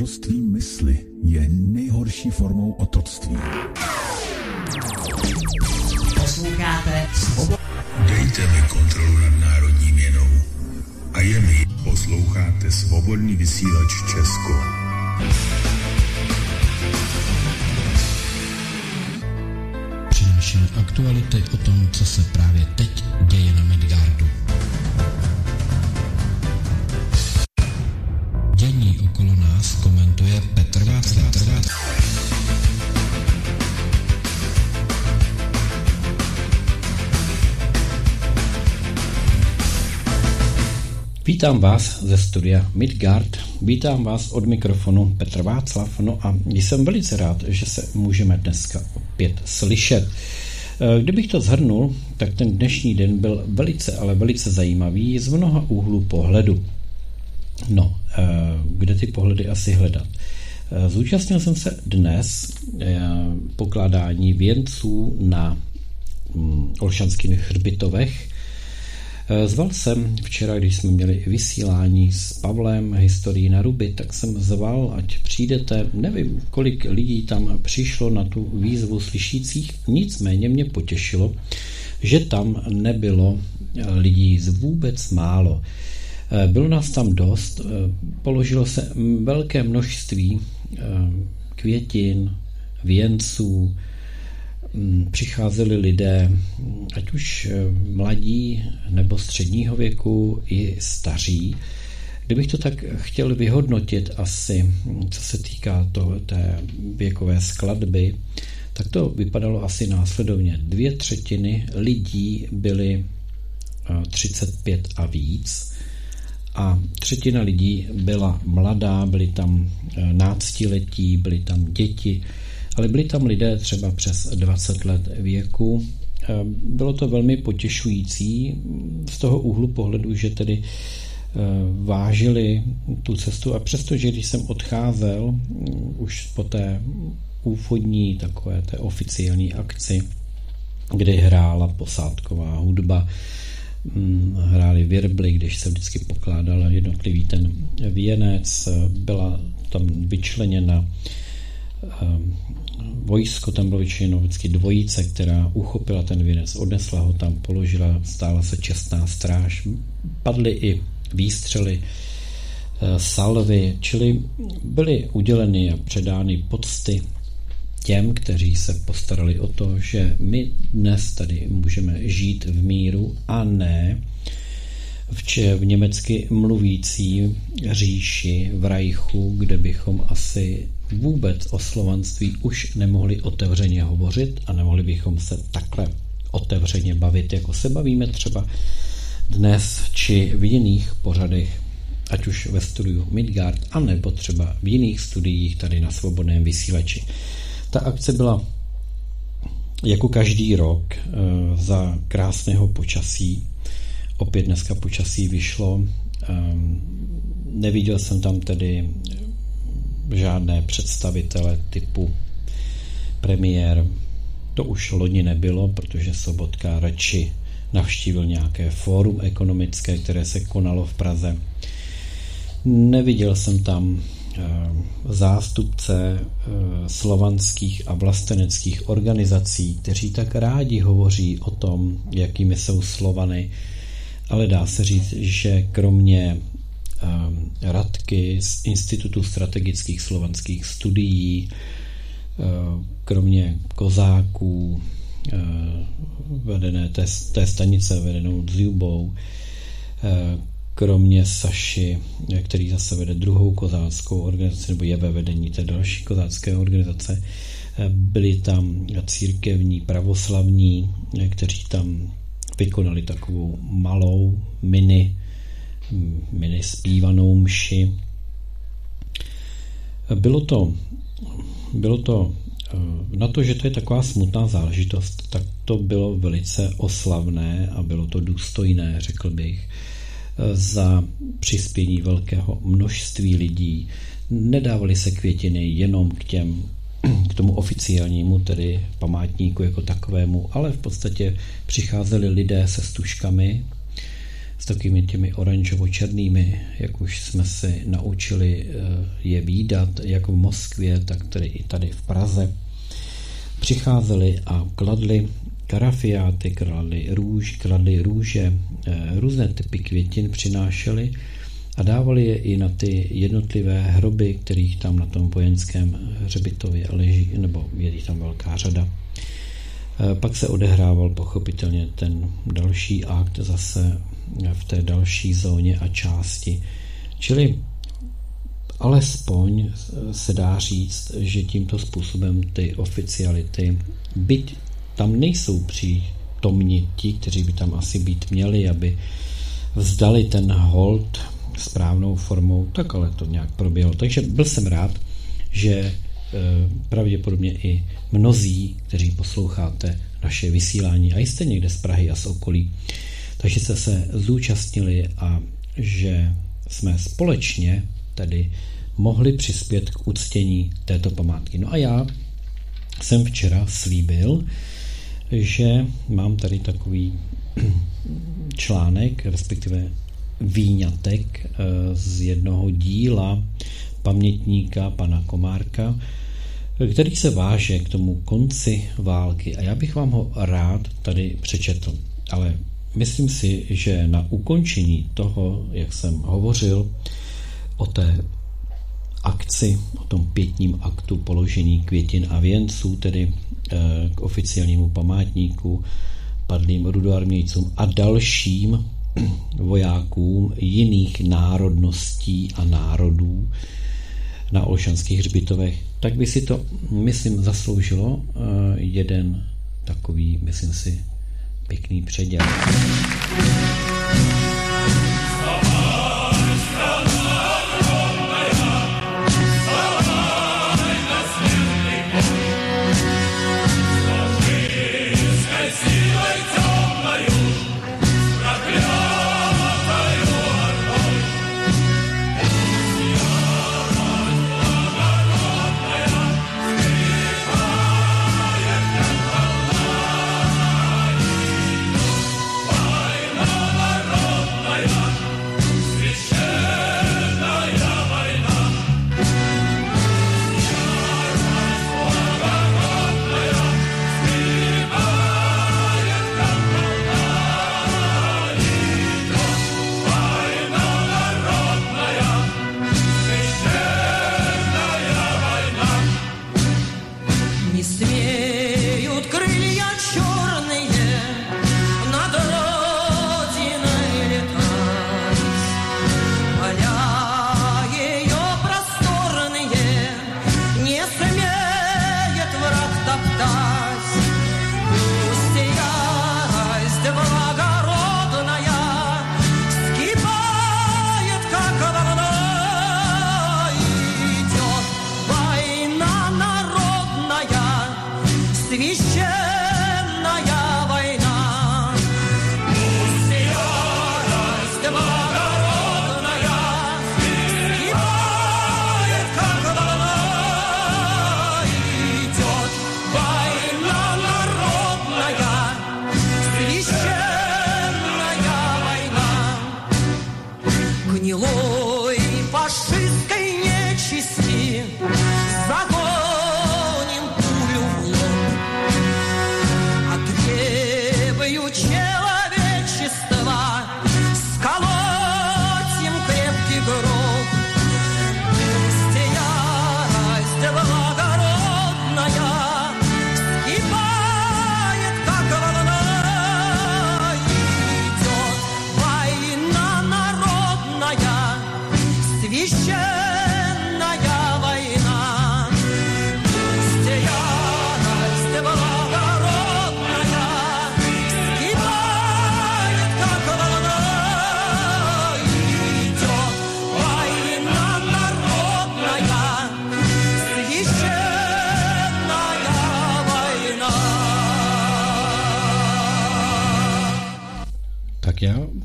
Otroctví mysli je nejhorší formou otroctví. Posloucháte Svobodu. Dejte mi kontrolu nad národní měnou. A je mi. Posloucháte Svobodný vysílač Česko. Přinášíme aktuality o tom, co se právě teď děje na Midgardu. Nás komentuje Petr Václav. Vítám vás ze studia Midgard, vítám vás od mikrofonu Petr Václav, no a jsem velice rád, že se můžeme dneska opět slyšet. Eh, kdybych to zhrnul, tak ten dnešní den byl velice, ale velice zajímavý z mnoha úhlů pohledu. No, eh, kde ty pohledy asi hledat? Eh, zúčastnil jsem se dnes pokládání věnců na mm, Olšanských hřbitovech. Eh, zval jsem včera, když jsme měli vysílání s Pavlem historii na Ruby, tak jsem zval, ať přijdete, nevím, kolik lidí tam přišlo na tu výzvu slyšících, nicméně mě potěšilo, že tam nebylo lidí z vůbec málo. Eh, bylo nás tam dost, eh, položilo se velké množství květin, věnců, mm, přicházeli lidé, ať už mladí nebo středního věku i staří. Kdybych to tak chtěl vyhodnotit asi, co se týká to, té věkové skladby, tak to vypadalo asi následovně. Dvě třetiny lidí byly 35 a víc, a třetina lidí byla mladá, byli tam eh, náctiletí, byli tam děti, ale byli tam lidé třeba přes 20 let věku. Eh, bylo to velmi potěšující z toho úhlu pohledu, že tedy eh, vážili tu cestu a přestože když jsem odcházel mm, už po té úvodní takové té oficiální akci, kdy hrála posádková hudba, hráli virbly, když se vždycky pokládal jednotlivý ten věnec, byla tam vyčleněna ehm, vojsko, tam bylo vyčleněno vždycky dvojice, která uchopila ten věnec, odnesla ho tam, položila, stála se čestná stráž, padly i výstřely, eh, salvy, čili byly uděleny a předány pocty těm, kteří se postarali o to, že my dnes tady můžeme žít v míru a ne v, če, v německy mluvící říši v Rajchu, kde bychom asi vůbec o slovanství už nemohli otevřeně hovořit a nemohli bychom se takhle otevřeně bavit, jako se bavíme třeba dnes či v jiných pořadech, ať už ve studiu Midgard, anebo třeba v jiných studiích tady na svobodném vysílači. Ta akce byla jako každý rok eh, za krásného počasí. Opět dneska počasí vyšlo. Ehm, neviděl jsem tam tedy žádné představitele typu premiér. To už loni nebylo, protože Sobotka radši navštívil nějaké fórum ekonomické, které se konalo v Praze. Neviděl jsem tam zástupce eh, slovanských a vlasteneckých organizací, kteří tak rádi hovoří o tom, jakými jsou Slovany, ale dá se říct, že kromě eh, Radky z Institutu strategických slovanských studií, kromě kozáků, vedené té, té stanice vedenou Zjubou, kromě Saši, který zase vede druhou kozáckou organizaci, nebo je ve vedení té další kozácké organizace, byli tam církevní pravoslavní, kteří tam vykonali takovou malou mini, mini zpívanou mši. Bylo to, bylo to na to, že to je taková smutná záležitost, tak to bylo velice oslavné a bylo to důstojné, řekl bych za přispění velkého množství lidí. Nedávali se květiny jenom k těm k tomu oficiálnímu, tedy památníku jako takovému, ale v podstatě přicházeli lidé se stužkami s takovými těmi oranžovo-černými, jak už jsme se naučili eh, je výdat, jak v Moskvě, tak tady i tady v Praze. Přicházeli a kladli karafiáty, kladli, růž, kladli růže, eh, různé typy květin přinášeli a dávali je i na ty jednotlivé hroby, kterých tam na tom vojenském hřbitově leží, nebo je tam velká řada. Eh, pak se odehrával pochopitelně ten další akt zase v té další zóně a části. Čili alespoň se dá říct, že tímto způsobem ty oficiality, byť tam nejsou přítomni ti, kteří by tam asi být měli, aby vzdali ten hold správnou formou, tak ale to nějak proběhlo. Takže byl jsem rád, že e, pravděpodobně i mnozí, kteří posloucháte naše vysílání a jste někde z Prahy a z okolí, takže jste se zúčastnili a že jsme společně tedy mohli přispět k uctění této památky. No a já jsem včera slíbil, že mám tady takový článek, respektive výňatek eh, z jednoho díla pamětníka pana Komárka, který se váže k tomu konci války a já bych vám ho rád tady přečetl. Ale myslím si, že na ukončení toho, jak jsem hovořil o té akci, o tom pětním aktu položení květin a věnců, tedy k oficiálnímu památníku padlým rudoarmějcům a dalším vojákům jiných národností a národů na Olšanských hřbitovech, tak by si to, myslím, zasloužilo eh, jeden takový, myslím si, pěkný předěl.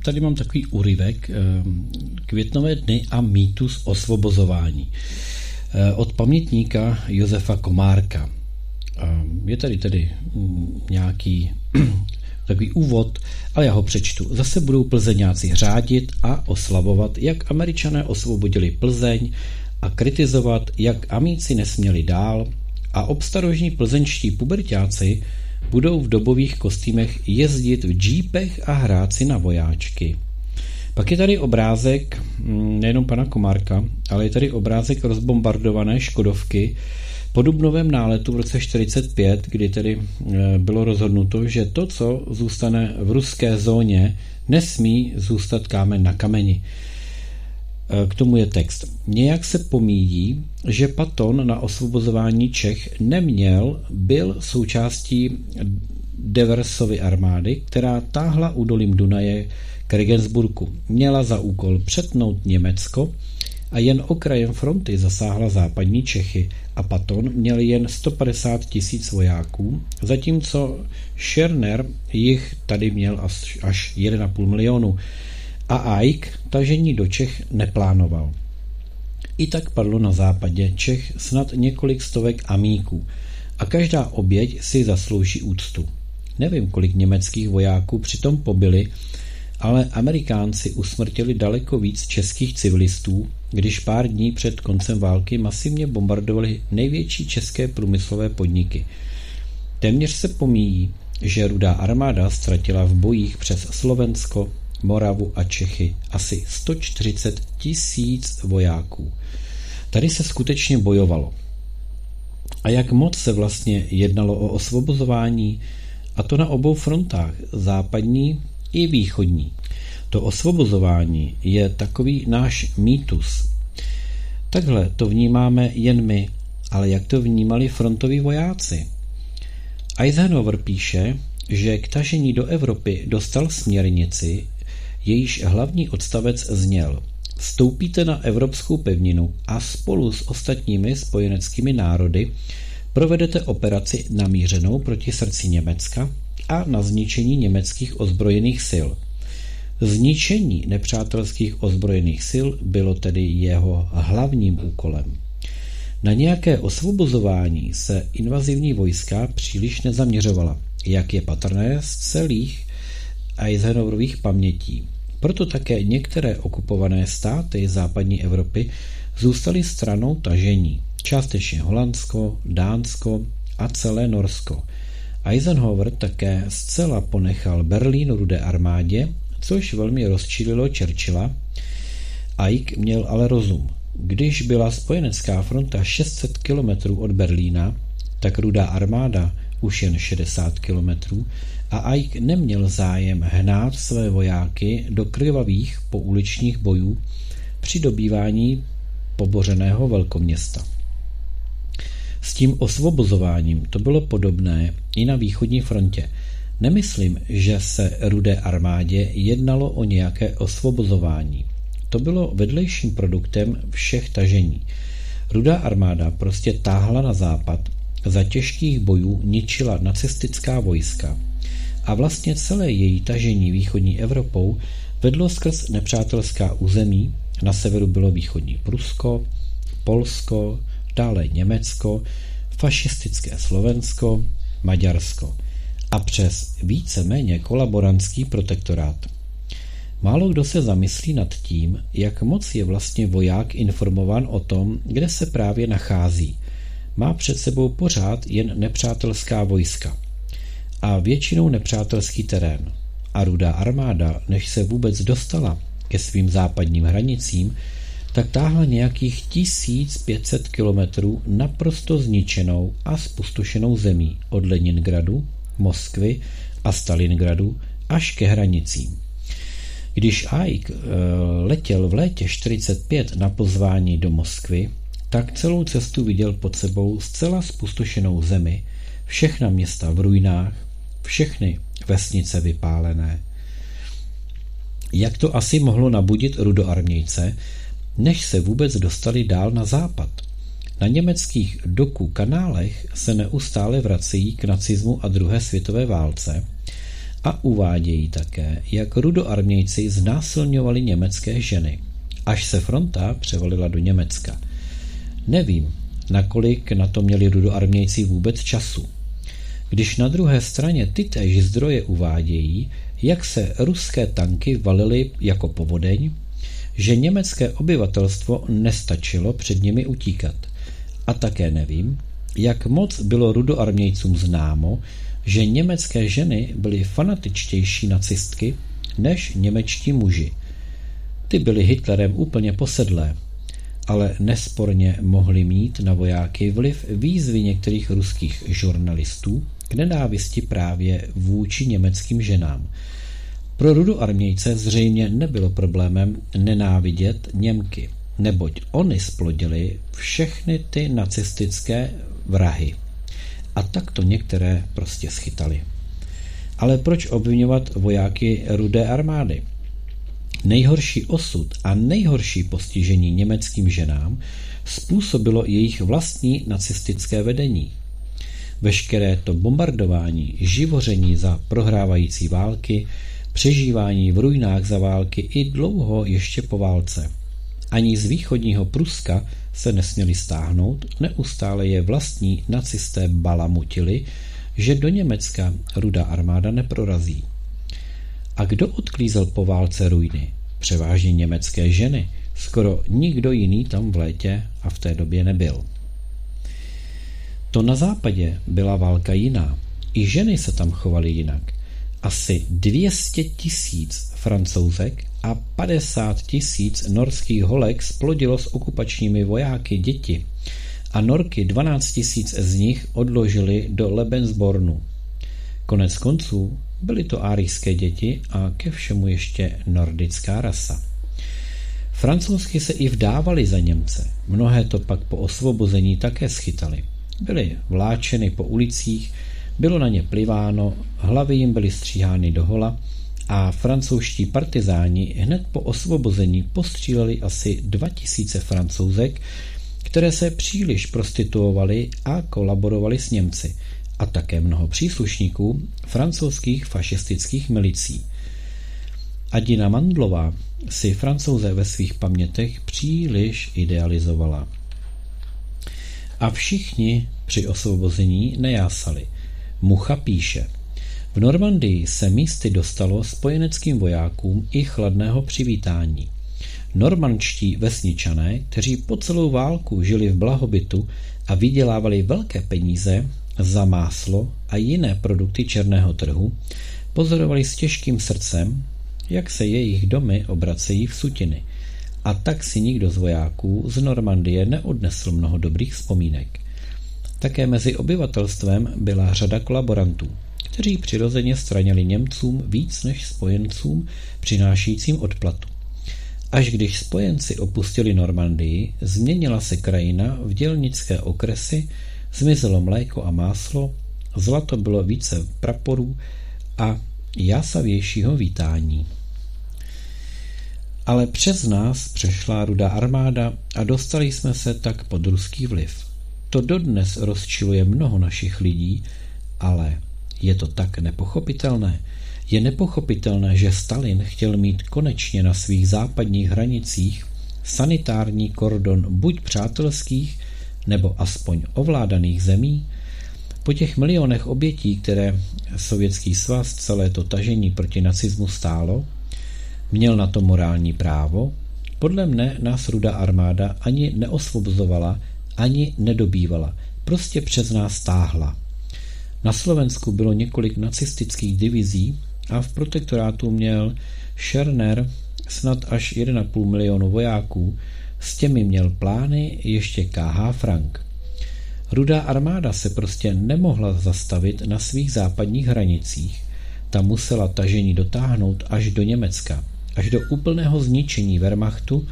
Tady mám takový úryvek ehm, Květnové dny a mýtus osvobozování eh, od pamětníka Josefa Komárka. Ehm, je tady tedy mm, nějaký takový úvod, ale já ho přečtu. Zase budou plzeňáci řádit a oslavovat, jak američané osvobodili Plzeň a kritizovat, jak amíci nesměli dál a obstarožní plzeňští pubertáci budou v dobových kostýmech jezdit v džípech a hrát si na vojáčky. Pak je tady obrázek mm, nejenom pana Komárka, ale je tady obrázek rozbombardované Škodovky po Dubnovém náletu v roce 45, kdy tedy e, bylo rozhodnuto, že to, co zůstane v ruské zóně, nesmí zůstat kámen na kameni. E, k tomu je text. Nějak se pomíjí, že Paton na osvobozování Čech neměl, byl součástí Deversovy armády, která táhla údolím Dunaje k Regensburgu. Měla za úkol přetnout Německo a jen okrajem fronty zasáhla západní Čechy a Paton měl jen 150 tisíc vojáků, zatímco Scherner jich tady měl až, až 1,5 milionu a Aik tažení do Čech neplánoval. I tak padlo na západě Čech snad několik stovek amíků a každá oběť si zaslouží úctu. Nevím, kolik německých vojáků přitom pobyli, ale Amerikánci usmrtili daleko víc českých civilistů, když pár dní před koncem války masivně bombardovali největší české průmyslové podniky. Téměř se pomíjí, že rudá armáda ztratila v bojích přes Slovensko, Moravu a Čechy asi 140 tisíc vojáků. Tady se skutečně bojovalo. A jak moc se vlastně jednalo o osvobozování, a to na obou frontách, západní i východní. To osvobozování je takový náš mýtus. Takhle to vnímáme jen my, ale jak to vnímali frontoví vojáci? Eisenhower píše, že k tažení do Evropy dostal směrnici, jejíž hlavní odstavec zněl Vstoupíte na evropskou pevninu a spolu s ostatními spojeneckými národy provedete operaci namířenou proti srdci Německa a na zničení německých ozbrojených sil. Zničení nepřátelských ozbrojených sil bylo tedy jeho hlavním úkolem. Na nějaké osvobozování se invazivní vojska příliš nezaměřovala, jak je patrné z celých Eisenhowerových pamětí. Proto také některé okupované státy západní Evropy zůstaly stranou tažení, částečně Holandsko, Dánsko a celé Norsko – Eisenhower také zcela ponechal Berlín rudé armádě, což velmi rozčílilo Churchilla. Ike měl ale rozum. Když byla spojenecká fronta 600 km od Berlína, tak rudá armáda už jen 60 km a Ike neměl zájem hnát své vojáky do krvavých pouličních bojů při dobývání pobořeného velkoměsta. S tím osvobozováním to bylo podobné i na východní frontě. Nemyslím, že se rudé armádě jednalo o nějaké osvobozování. To bylo vedlejším produktem všech tažení. Rudá armáda prostě táhla na západ, za těžkých bojů ničila nacistická vojska a vlastně celé její tažení východní Evropou vedlo skrz nepřátelská území, na severu bylo východní Prusko, Polsko, dále Německo, fašistické Slovensko, Maďarsko a přes více-méně kolaborantský protektorát. Málo kdo se zamyslí nad tím, jak moc je vlastně voják informován o tom, kde se právě nachází. Má před sebou pořád jen nepřátelská vojska a většinou nepřátelský terén. A rudá armáda, než se vůbec dostala ke svým západním hranicím, tak táhla nějakých 1500 kilometrů naprosto zničenou a spustošenou zemí od Leningradu, Moskvy a Stalingradu až ke hranicím. Když Ike eh, letěl v létě 45 na pozvání do Moskvy, tak celou cestu viděl pod sebou zcela spustošenou zemi, všechna města v ruinách, všechny vesnice vypálené. Jak to asi mohlo nabudit rudoarmějce, než se vůbec dostali dál na západ. Na německých doku kanálech se neustále vracejí k nacismu a druhé světové válce a uvádějí také, jak rudoarmějci znásilňovali německé ženy, až se fronta převalila do Německa. Nevím, nakolik na to měli rudoarmějci vůbec času. když na druhé straně tytéž zdroje uvádějí, jak se ruské tanky valily jako povodeň, že německé obyvatelstvo nestačilo před nimi utíkat. A také nevím, jak moc bylo rudoarmějcům známo, že německé ženy byly fanatičtější nacistky než němečtí muži. Ty byly Hitlerem úplně posedlé, ale nesporně mohly mít na vojáky vliv výzvy některých ruských žurnalistů k nenávisti právě vůči německým ženám. Pro rudoarmějce zřejmě nebylo problémem nenávidět Němky, neboť oni splodili všechny ty nacistické vrahy. A tak to některé prostě schytali. Ale proč obvinovat vojáky rudé armády? Nejhorší osud a nejhorší postižení německým ženám způsobilo jejich vlastní nacistické vedení. Veškeré to bombardování, živoření za prohrávající války, přežívání v ruinách za války i dlouho ještě po válce. Ani z východního Pruska se nesměli stáhnout, neustále je vlastní nacisté balamutili, že do Německa rudá armáda neprorazí. A kdo odklízel po válce ruiny? Převážně německé ženy. Skoro nikdo jiný tam v létě a v té době nebyl. To na západě byla válka jiná. I ženy se tam chovaly jinak. Asi 200 tisíc francouzek a 50 tisíc norských holek splodilo s okupačními vojáky děti a norky 12 tisíc z nich odložili do Lebensbornu. Konec konců byly to árijské děti a ke všemu ještě nordická rasa. Francouzsky se i vdávali za Němce. Mnohé to pak po osvobození také schytali. Byly vláčeny po ulicích, bylo na ně pliváno, hlavy jim byly stříhány do hola a francouzští partizáni hned po osvobození postříleli asi 2000 francouzek, které se příliš prostituovaly a kolaborovali s Němci a také mnoho příslušníků francouzských fašistických milicí. Adina Mandlová si francouze ve svých pamětech příliš idealizovala. A všichni při osvobození nejásali. Mucha píše. V Normandii se místy dostalo spojeneckým vojákům i chladného přivítání. Normančtí vesničané, kteří po celou válku žili v blahobytu a vydělávali velké peníze za máslo a jiné produkty černého trhu, pozorovali s těžkým srdcem, jak se jejich domy obracejí v sutiny. A tak si nikdo z vojáků z Normandie neodnesl mnoho dobrých vzpomínek. Také mezi obyvatelstvem byla řada kolaborantů, kteří přirozeně stranili Němcům víc než spojencům přinášícím odplatu. Až když spojenci opustili Normandii, změnila se krajina v dělnické okresy, zmizelo mléko a máslo, zlato bylo více praporů a jásavějšího vítání. Ale přes nás přešla rudá armáda a dostali jsme se tak pod ruský vliv. To dodnes rozčiluje mnoho našich lidí, ale je to tak nepochopitelné. Je nepochopitelné, že Stalin chtěl mít konečně na svých západních hranicích sanitární kordon buď přátelských, nebo aspoň ovládaných zemí, po těch milionech obětí, které Sovětský svaz celé to tažení proti nacismu stálo, měl na to morální právo, podle mne nás rudá armáda ani neosvobozovala, ani nedobývala, prostě přes nás stáhla. Na Slovensku bylo několik nacistických divizí a v protektorátu měl Scherner snad až 1,5 milionu vojáků, s těmi měl plány ještě KH Frank. Rudá armáda se prostě nemohla zastavit na svých západních hranicích. Ta musela tažení dotáhnout až do Německa, až do úplného zničení Wehrmachtu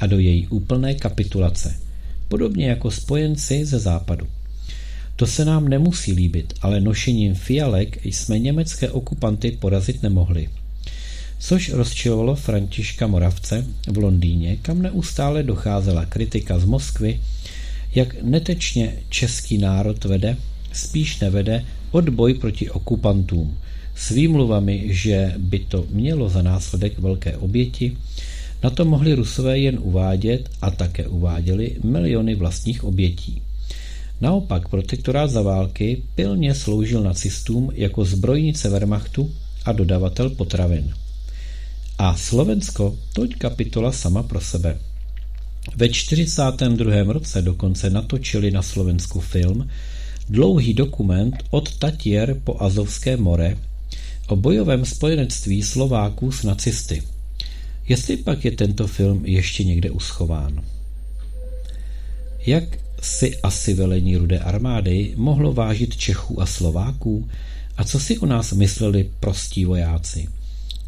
a do její úplné kapitulace. Podobně jako spojenci ze západu. To se nám nemusí líbit, ale nošením fialek jsme německé okupanty porazit nemohli. Což rozčilovalo Františka Moravce v Londýně, kam neustále docházela kritika z Moskvy, jak netečně český národ vede, spíš nevede odboj proti okupantům, s výmluvami, že by to mělo za následek velké oběti, na to mohli Rusové jen uvádět a také uváděli miliony vlastních obětí. Naopak protektorát za války pilně sloužil nacistům jako zbrojnice Wehrmachtu a dodavatel potravin. A Slovensko, toť kapitola sama pro sebe. Ve 42. roce dokonce natočili na Slovensku film, dlouhý dokument od Tatier po Azovské more o bojovém spojenectví Slováků s nacisty. Jestli pak je tento film ještě někde uschován. Jak si asi velení rudé armády mohlo vážit Čechů a Slováků a co si o nás mysleli prostí vojáci.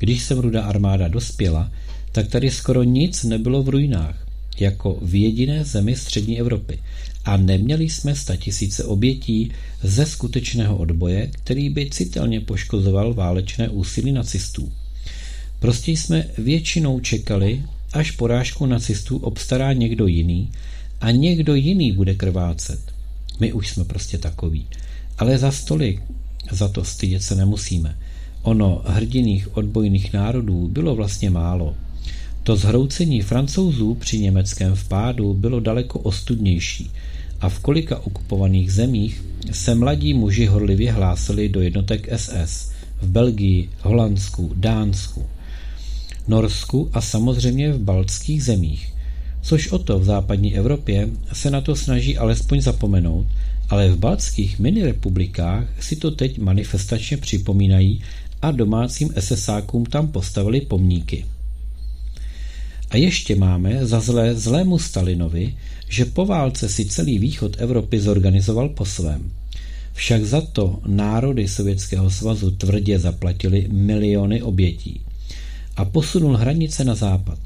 Když sem rudá armáda dospěla, tak tady skoro nic nebylo v ruinách, jako v jediné zemi střední Evropy a neměli jsme tisíce obětí ze skutečného odboje, který by citelně poškozoval válečné úsilí nacistů. Prostě jsme většinou čekali, až porážku nacistů obstará někdo jiný a někdo jiný bude krvácet. My už jsme prostě takoví. Ale za stolik za to stydět se nemusíme. Ono hrdiných odbojných národů bylo vlastně málo. To zhroucení francouzů při německém vpádu bylo daleko ostudnější a v kolika okupovaných zemích se mladí muži horlivě hlásili do jednotek SS v Belgii, Holandsku, Dánsku, Norsku a samozřejmě v baltských zemích. Což o to v západní Evropě se na to snaží alespoň zapomenout, ale v baltských minirepublikách si to teď manifestačně připomínají a domácím SSákům tam postavili pomníky. A ještě máme za zlé zlému Stalinovi, že po válce si celý východ Evropy zorganizoval po svém. Však za to národy Sovětského svazu tvrdě zaplatili miliony obětí. A posunul hranice na západ.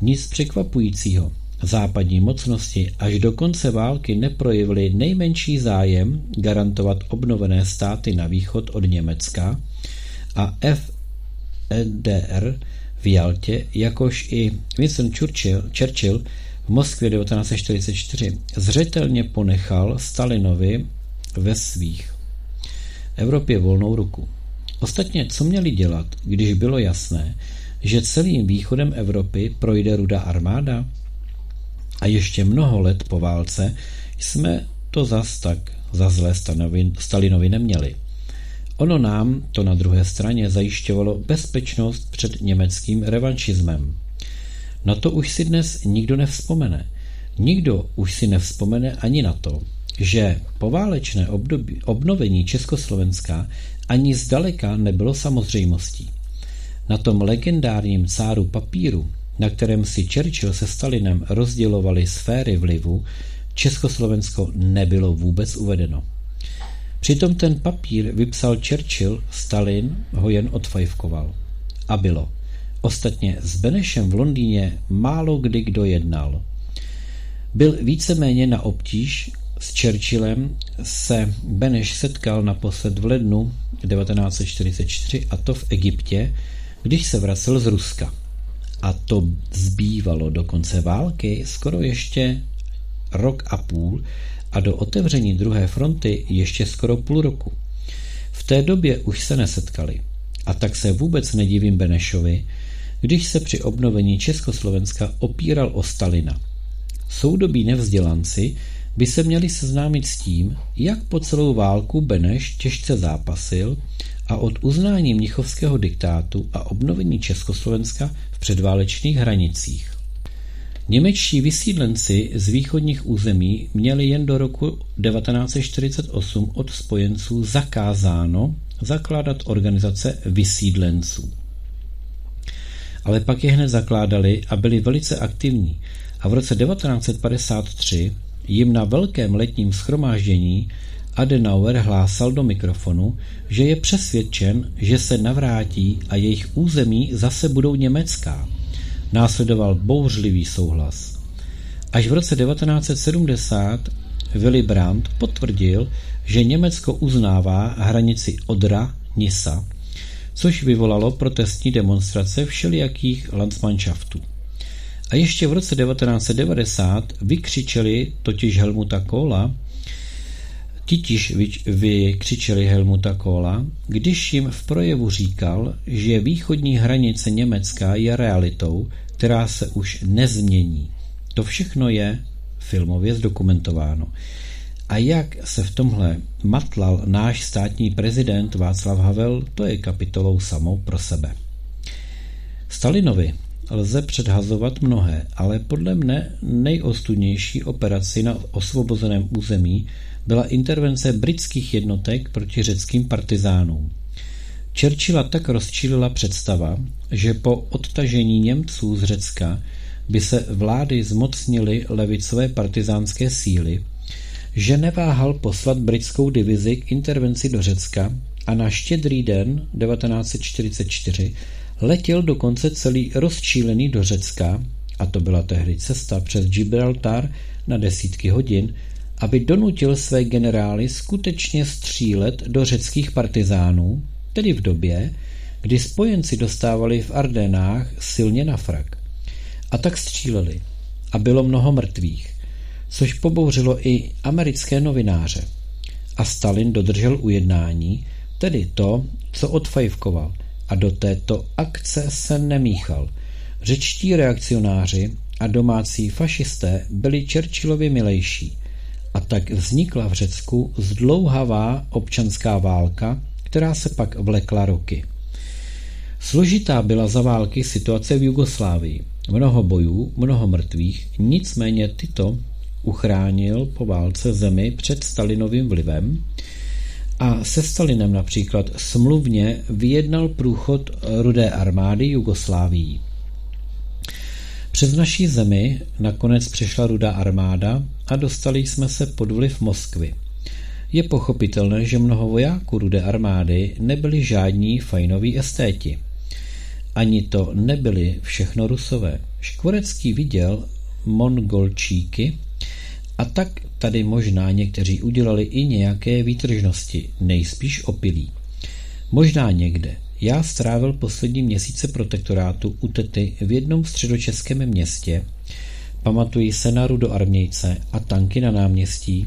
Nic překvapujícího. Západní mocnosti až do konce války neprojevily nejmenší zájem garantovat obnovené státy na východ od Německa a FDR v Jaltě, jakož i Winston Churchill, Churchill v Moskvě 1944 zřetelně ponechal Stalinovi ve svých Evropě volnou ruku. Ostatně, co měli dělat, když bylo jasné, že celým východem Evropy projde ruda armáda? A ještě mnoho let po válce jsme to zas tak za zlé Stalinovi neměli. Ono nám to na druhé straně zajišťovalo bezpečnost před německým revanšismem. Na to už si dnes nikdo nevzpomene. Nikdo už si nevzpomene ani na to, že poválečné období, obnovení Československa ani zdaleka nebylo samozřejmostí. Na tom legendárním cáru papíru, na kterém si Churchill se Stalinem rozdělovali sféry vlivu, Československo nebylo vůbec uvedeno. Přitom ten papír vypsal Churchill, Stalin ho jen odfajfkoval. A bylo. Ostatně s Benešem v Londýně málo kdy kdo jednal. Byl víceméně na obtíž, s Churchillem se Beneš setkal naposled v lednu 1944 a to v Egyptě, když se vracel z Ruska. A to zbývalo do konce války skoro ještě rok a půl a do otevření druhé fronty ještě skoro půl roku. V té době už se nesetkali. A tak se vůbec nedivím Benešovi, když se při obnovení Československa opíral o Stalina. Soudobí nevzdělanci by se měli seznámit s tím, jak po celou válku Beneš těžce zápasil a od uznání mnichovského diktátu a obnovení Československa v předválečných hranicích. Němečtí vysídlenci z východních území měli jen do roku 1948 od spojenců zakázáno zakládat organizace vysídlenců. Ale pak je hned zakládali a byli velice aktivní a v roce 1953 jim na velkém letním schromáždění Adenauer hlásal do mikrofonu, že je přesvědčen, že se navrátí a jejich území zase budou německá. Následoval bouřlivý souhlas. Až v roce 1970 Willy Brandt potvrdil, že Německo uznává hranici Odra-Nisa, což vyvolalo protestní demonstrace všelijakých Landsmannschaftů. A ještě v roce 1990 vykřičeli totiž Helmuta Kohla, Titiž vykřičeli Helmuta Kohla, když jim v projevu říkal, že východní hranice Německa je realitou, která se už nezmění. To všechno je filmově zdokumentováno. A jak se v tomhle matlal náš státní prezident Václav Havel, to je kapitolou samou pro sebe. Stalinovi lze předhazovat mnohé, ale podle mne nejostudnější operaci na osvobozeném území byla intervence britských jednotek proti řeckým partizánům. Churchilla tak rozčílila představa, že po odtažení Němců z Řecka by se vlády zmocnily levicové partizánské síly, že neváhal poslat britskou divizi k intervenci do Řecka a na štědrý den 1944 letěl dokonce celý rozčílený do Řecka, a to byla tehdy cesta přes Gibraltar na desítky hodin, aby donutil své generály skutečně střílet do řeckých partizánů, tedy v době, kdy spojenci dostávali v Ardenách silně na frak. A tak stříleli. A bylo mnoho mrtvých, což pobouřilo i americké novináře. A Stalin dodržel ujednání, tedy to, co odfajfkoval, a do této akce se nemíchal. Řečtí reakcionáři a domácí fašisté byli Churchillovi milejší. A tak vznikla v Řecku zdlouhavá občanská válka, která se pak vlekla roky. Složitá byla za války situace v Jugoslávii. Mnoho bojů, mnoho mrtvých, nicméně tyto uchránil po válce zemi před Stalinovým vlivem a se Stalinem například smluvně vyjednal průchod rudé armády Jugoslávii. Přes naší zemi nakonec přešla rudá armáda a dostali jsme se pod vliv Moskvy. Je pochopitelné, že mnoho vojáků rudé armády nebyli žádní fajnoví estéti. Ani to nebyli všechno rusové. Škvorecký viděl mongolčíky a tak tady možná někteří udělali i nějaké výtržnosti, nejspíš opilí. Možná někde. Já strávil poslední měsíce protektorátu u tety v jednom středočeském městě, pamatuji se na rudoarmějce a tanky na náměstí,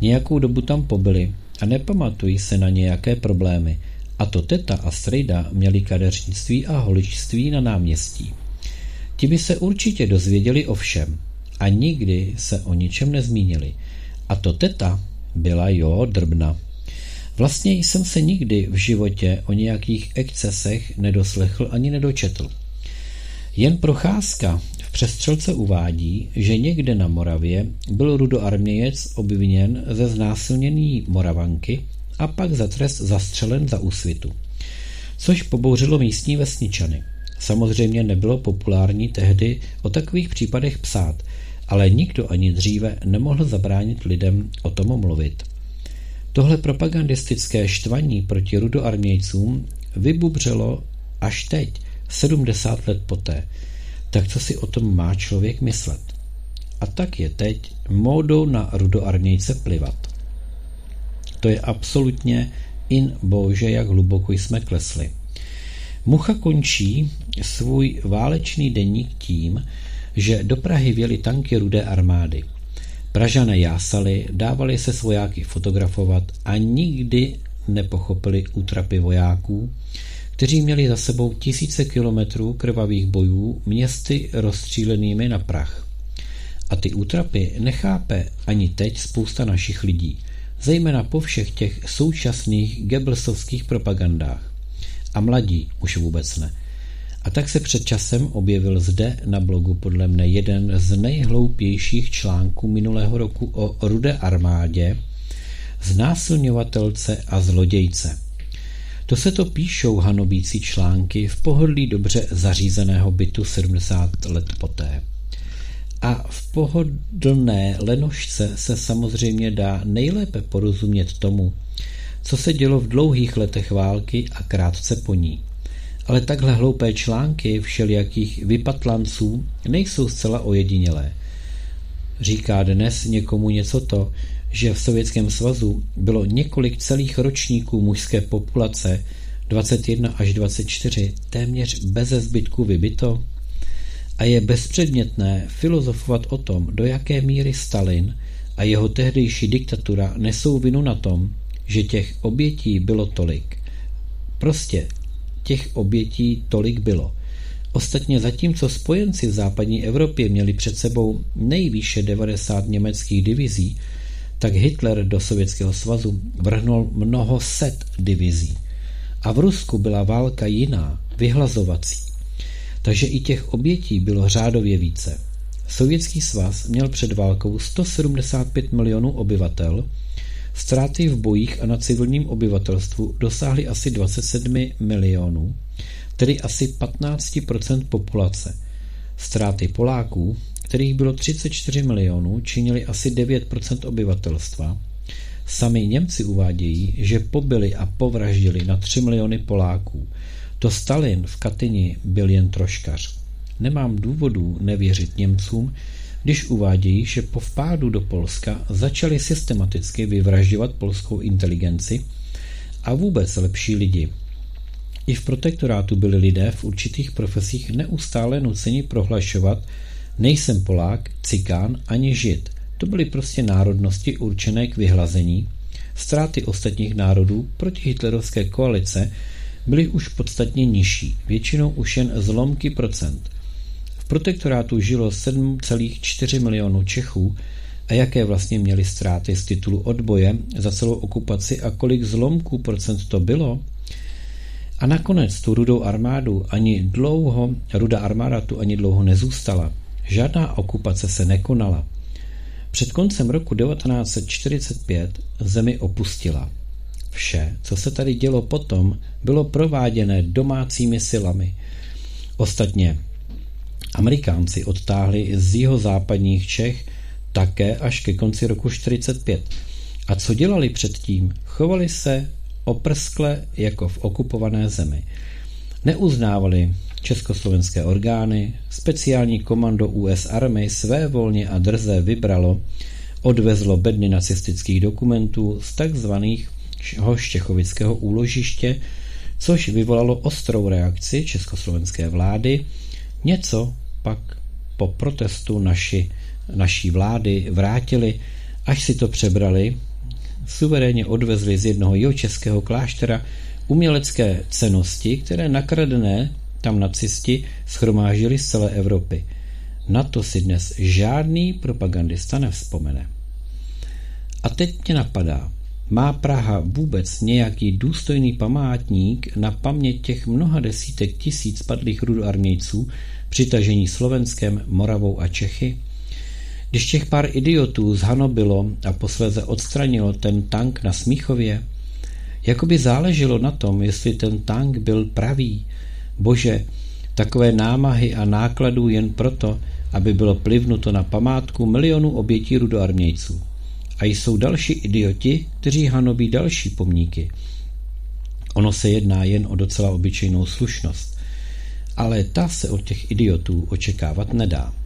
nějakou dobu tam pobyli a nepamatuji se na nějaké problémy, a to teta a strejda měli kadeřnictví a holičství na náměstí. Ti by se určitě dozvěděli o všem a nikdy se o ničem nezmínili. A to teta byla jo drbna. Vlastně jsem se nikdy v životě o nějakých excesech nedoslechl ani nedočetl. Jen procházka přestřelce uvádí, že někde na Moravě byl rudoarmějec obviněn ze znásilnění Moravanky a pak za trest zastřelen za úsvitu. Což pobouřilo místní vesničany. Samozřejmě nebylo populární tehdy o takových případech psát, ale nikdo ani dříve nemohl zabránit lidem o tom mluvit. Tohle propagandistické štvaní proti rudoarmějcům vybubřelo až teď, 70 let poté. Tak co si o tom má člověk myslet? A tak je teď módou na rudoarmějce plivat. To je absolutně in bože, jak hluboko jsme klesli. Mucha končí svůj válečný deník tím, že do Prahy věli tanky rudé armády. Pražané jásali, dávali se svojáky fotografovat a nikdy nepochopili útrapy vojáků, kteří měli za sebou tisíce kilometrů krvavých bojů městy rozstřílenými na prach. A ty útrapy nechápe ani teď spousta našich lidí, zejména po všech těch současných Goebbelsovských propagandách. A mladí už vůbec ne. A tak se před časem objevil zde na blogu podle mne jeden z nejhloupějších článků minulého roku o rudé armádě, znásilňovatelce a zlodějce. To se to píšou hanobící články v pohodlí dobře zařízeného bytu 70 let poté. A v pohodlné lenošce se samozřejmě dá nejlépe porozumět tomu, co se dělo v dlouhých letech války a krátce po ní. Ale takhle hloupé články všelijakých vypatlanců nejsou zcela ojedinělé. Říká dnes někomu něco to, že v Sovětském svazu bylo několik celých ročníků mužské populace 21 až 24 téměř beze zbytku vybito? A je bezpředmětné filozofovat o tom, do jaké míry Stalin a jeho tehdejší diktatura nesou vinu na tom, že těch obětí bylo tolik. Prostě těch obětí tolik bylo. Ostatně zatímco spojenci v západní Evropě měli před sebou nejvýše 90 německých divizí, tak Hitler do Sovětského svazu vrhnul mnoho set divizí. A v Rusku byla válka jiná, vyhlazovací. Takže i těch obětí bylo řádově více. Sovětský svaz měl před válkou 175 milionů obyvatel, ztráty v bojích a na civilním obyvatelstvu dosáhly asi 27 milionů, tedy asi 15% populace. Ztráty Poláků, kterých bylo 34 milionů, činily asi 9% obyvatelstva. Sami Němci uvádějí, že pobili a povraždili na 3 miliony Poláků. To Stalin v Katyni byl jen troškař. Nemám důvodů nevěřit Němcům, když uvádějí, že po vpádu do Polska začali systematicky vyvražďovat polskou inteligenci a vůbec lepší lidi. I v protektorátu byli lidé v určitých profesích neustále nuceni prohlašovat nejsem Polák, Cikán ani Žid. To byly prostě národnosti určené k vyhlazení. Ztráty ostatních národů proti hitlerovské koalice byly už podstatně nižší, většinou už jen zlomky procent. V protektorátu žilo 7,4 milionů Čechů a jaké vlastně měli ztráty z titulu odboje za celou okupaci a kolik zlomků procent to bylo? A nakonec tu rudou armádu ani dlouho, ruda armáda tu ani dlouho nezůstala. Žádná okupace se nekonala. Před koncem roku 1945 zemi opustila. Vše, co se tady dělo potom, bylo prováděné domácími silami. Ostatně Amerikánci odtáhli z jeho západních Čech také až ke konci roku 45. A co dělali předtím? Chovali se oprskle jako v okupované zemi. Neuznávali československé orgány, speciální komando US Army své volně a drze vybralo, odvezlo bedny nacistických dokumentů z takzvaných Štěchovického úložiště, což vyvolalo ostrou reakci československé vlády, něco pak po protestu naši, naší vlády vrátili, až si to přebrali, suverénně odvezli z jednoho jeho českého kláštera umělecké cenosti, které nakradené tam nacisti schromážili z celé Evropy. Na to si dnes žádný propagandista nevzpomene. A teď mě napadá, má Praha vůbec nějaký důstojný památník na paměť těch mnoha desítek tisíc padlých rudoarmějců přitažení Slovenskem, Moravou a Čechy? Když těch pár idiotů zhanobilo a posléze odstranilo ten tank na Smíchově, jakoby záleželo na tom, jestli ten tank byl pravý. Bože, takové námahy a nákladů jen proto, aby bylo plivnuto na památku milionů obětí rudoarmějců. A jsou další idioti, kteří hanobí další pomníky. Ono se jedná jen o docela obyčejnou slušnost. Ale ta se od těch idiotů očekávat nedá.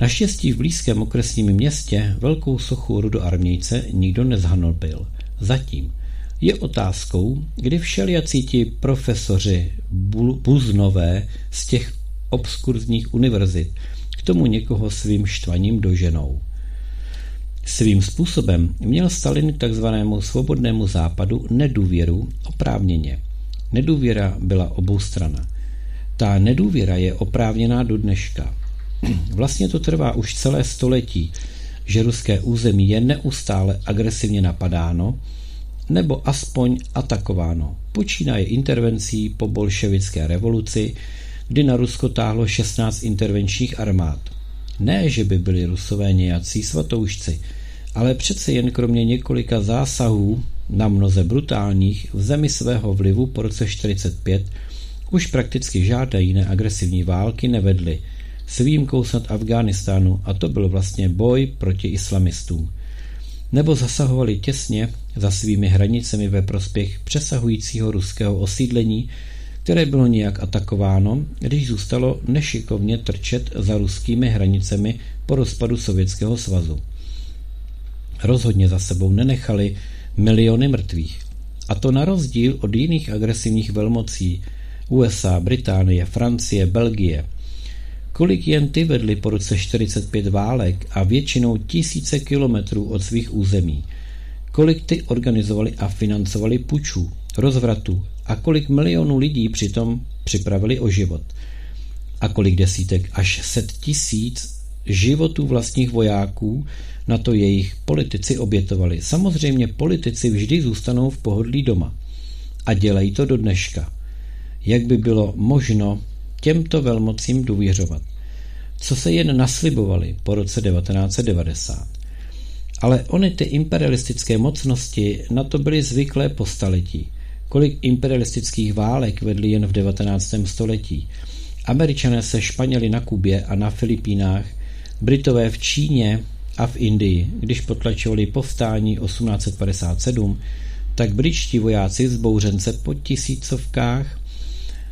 Naštěstí v blízkém okresním městě velkou sochu rudoarmějce nikdo nezhanolbil. Zatím. Je otázkou, kdy všelijací ti profesoři buznové z těch obskurzních univerzit k tomu někoho svým štvaním doženou. Svým způsobem měl Stalin k takzvanému svobodnému západu nedůvěru oprávněně. Nedůvěra byla oboustranná. Ta nedůvěra je oprávněná do dneška. Vlastně to trvá už celé století, že ruské území je neustále agresivně napadáno nebo aspoň atakováno. Počínaje intervencí po bolševické revoluci, kdy na Rusko táhlo 16 intervenčních armád. Ne, že by byli rusové nějací svatoušci, ale přece jen kromě několika zásahů na mnoze brutálních v zemi svého vlivu po roce 45 už prakticky žádné jiné agresivní války nevedly, s výjimkou snad Afghánistánu a to byl vlastně boj proti islamistům. Nebo zasahovali těsně za svými hranicemi ve prospěch přesahujícího ruského osídlení, které bylo nějak atakováno, když zůstalo nešikovně trčet za ruskými hranicemi po rozpadu Sovětského svazu. Rozhodně za sebou nenechali miliony mrtvých. A to na rozdíl od jiných agresivních velmocí USA, Británie, Francie, Belgie – Kolik jen ty vedli po roce 45 válek a většinou tisíce kilometrů od svých území. Kolik ty organizovali a financovali pučů, rozvratů a kolik milionů lidí přitom připravili o život. A kolik desítek až set tisíc životů vlastních vojáků, na to jejich politici obětovali. Samozřejmě politici vždy zůstanou v pohodlí doma. A dělají to do dneška. Jak by bylo možno těmto velmocím důvěřovat? Co se jen naslibovali po roce 1990. Ale ony ty imperialistické mocnosti na to byly zvyklé po staletí. Kolik imperialistických válek vedli jen v 19. století. Američané se španěli na Kubě a na Filipínách, Britové v Číně a v Indii. Když potlačovali povstání 1857, tak britští vojáci z bouřence po tisícovkách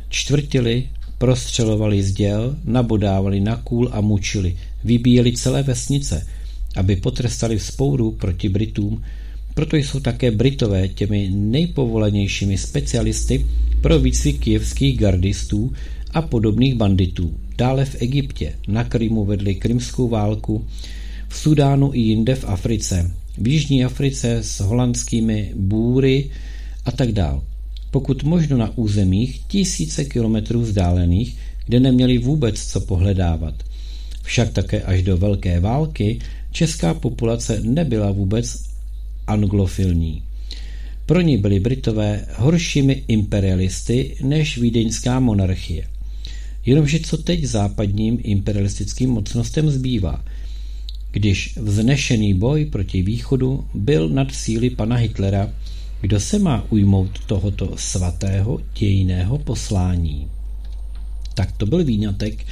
čtvrtili, prostřelovali z děl, nabodávali na kůl a mučili, vybíjeli celé vesnice, aby potrestali vzpouru proti Britům, proto jsou také Britové těmi nejpovolenějšími specialisty pro výcvik kijevských gardistů a podobných banditů. Dále v Egyptě, na Krymu vedli krymskou válku, v Sudánu i jinde v Africe, v Jižní Africe s holandskými bůry a tak dál. Pokud možno na územích tisíce kilometrů vzdálených, kde neměli vůbec co pohledávat. Však také až do Velké války česká populace nebyla vůbec anglofilní. Pro ní byli Britové horšími imperialisty než vídeňská monarchie. Jenomže co teď západním imperialistickým mocnostem zbývá, když vznešený boj proti východu byl nad síly pana Hitlera, kdo se má ujmout tohoto svatého dějného poslání. Tak to byl výňatek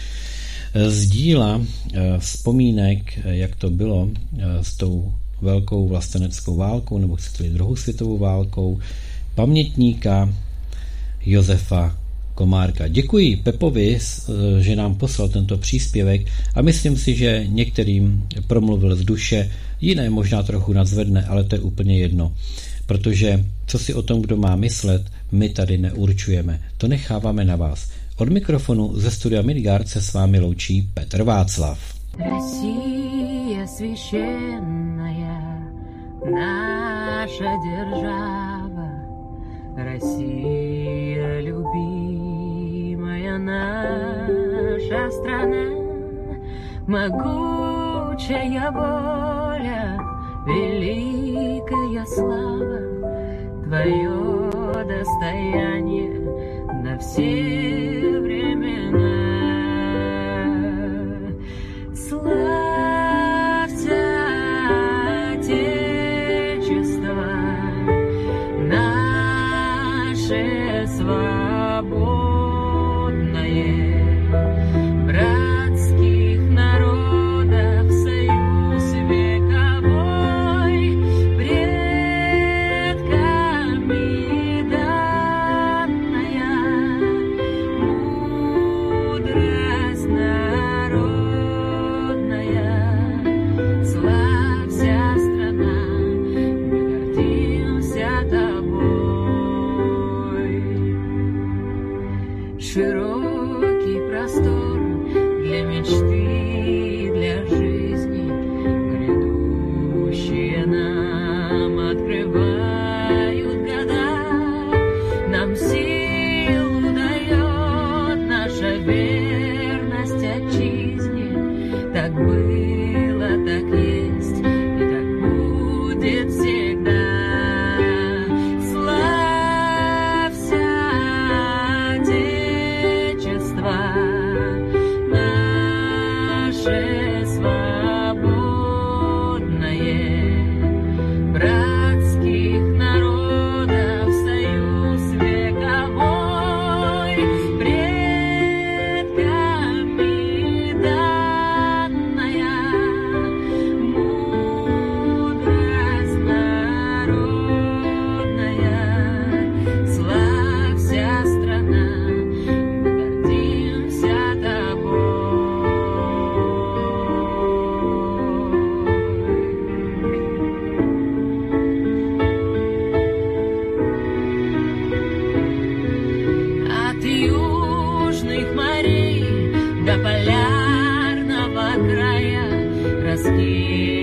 z díla eh, vzpomínek, eh, jak to bylo eh, s tou velkou vlasteneckou válkou, nebo chcete druhou světovou válkou, pamětníka Josefa Komárka. Děkuji Pepovi, že nám poslal tento příspěvek a myslím si, že některým promluvil z duše, jiné možná trochu nadzvedne, ale to je úplně jedno Protože co si o tom, kdo má myslet, my tady neurčujeme. To necháváme na vás. Od mikrofonu ze studia Midgard se s vámi loučí Petr Václav. Россия священная, наша держава, Россия любимая наша страна, могучая воля, Великая слава, Твое достояние на все времена. Славься, Pedro. до полярного края раскинь.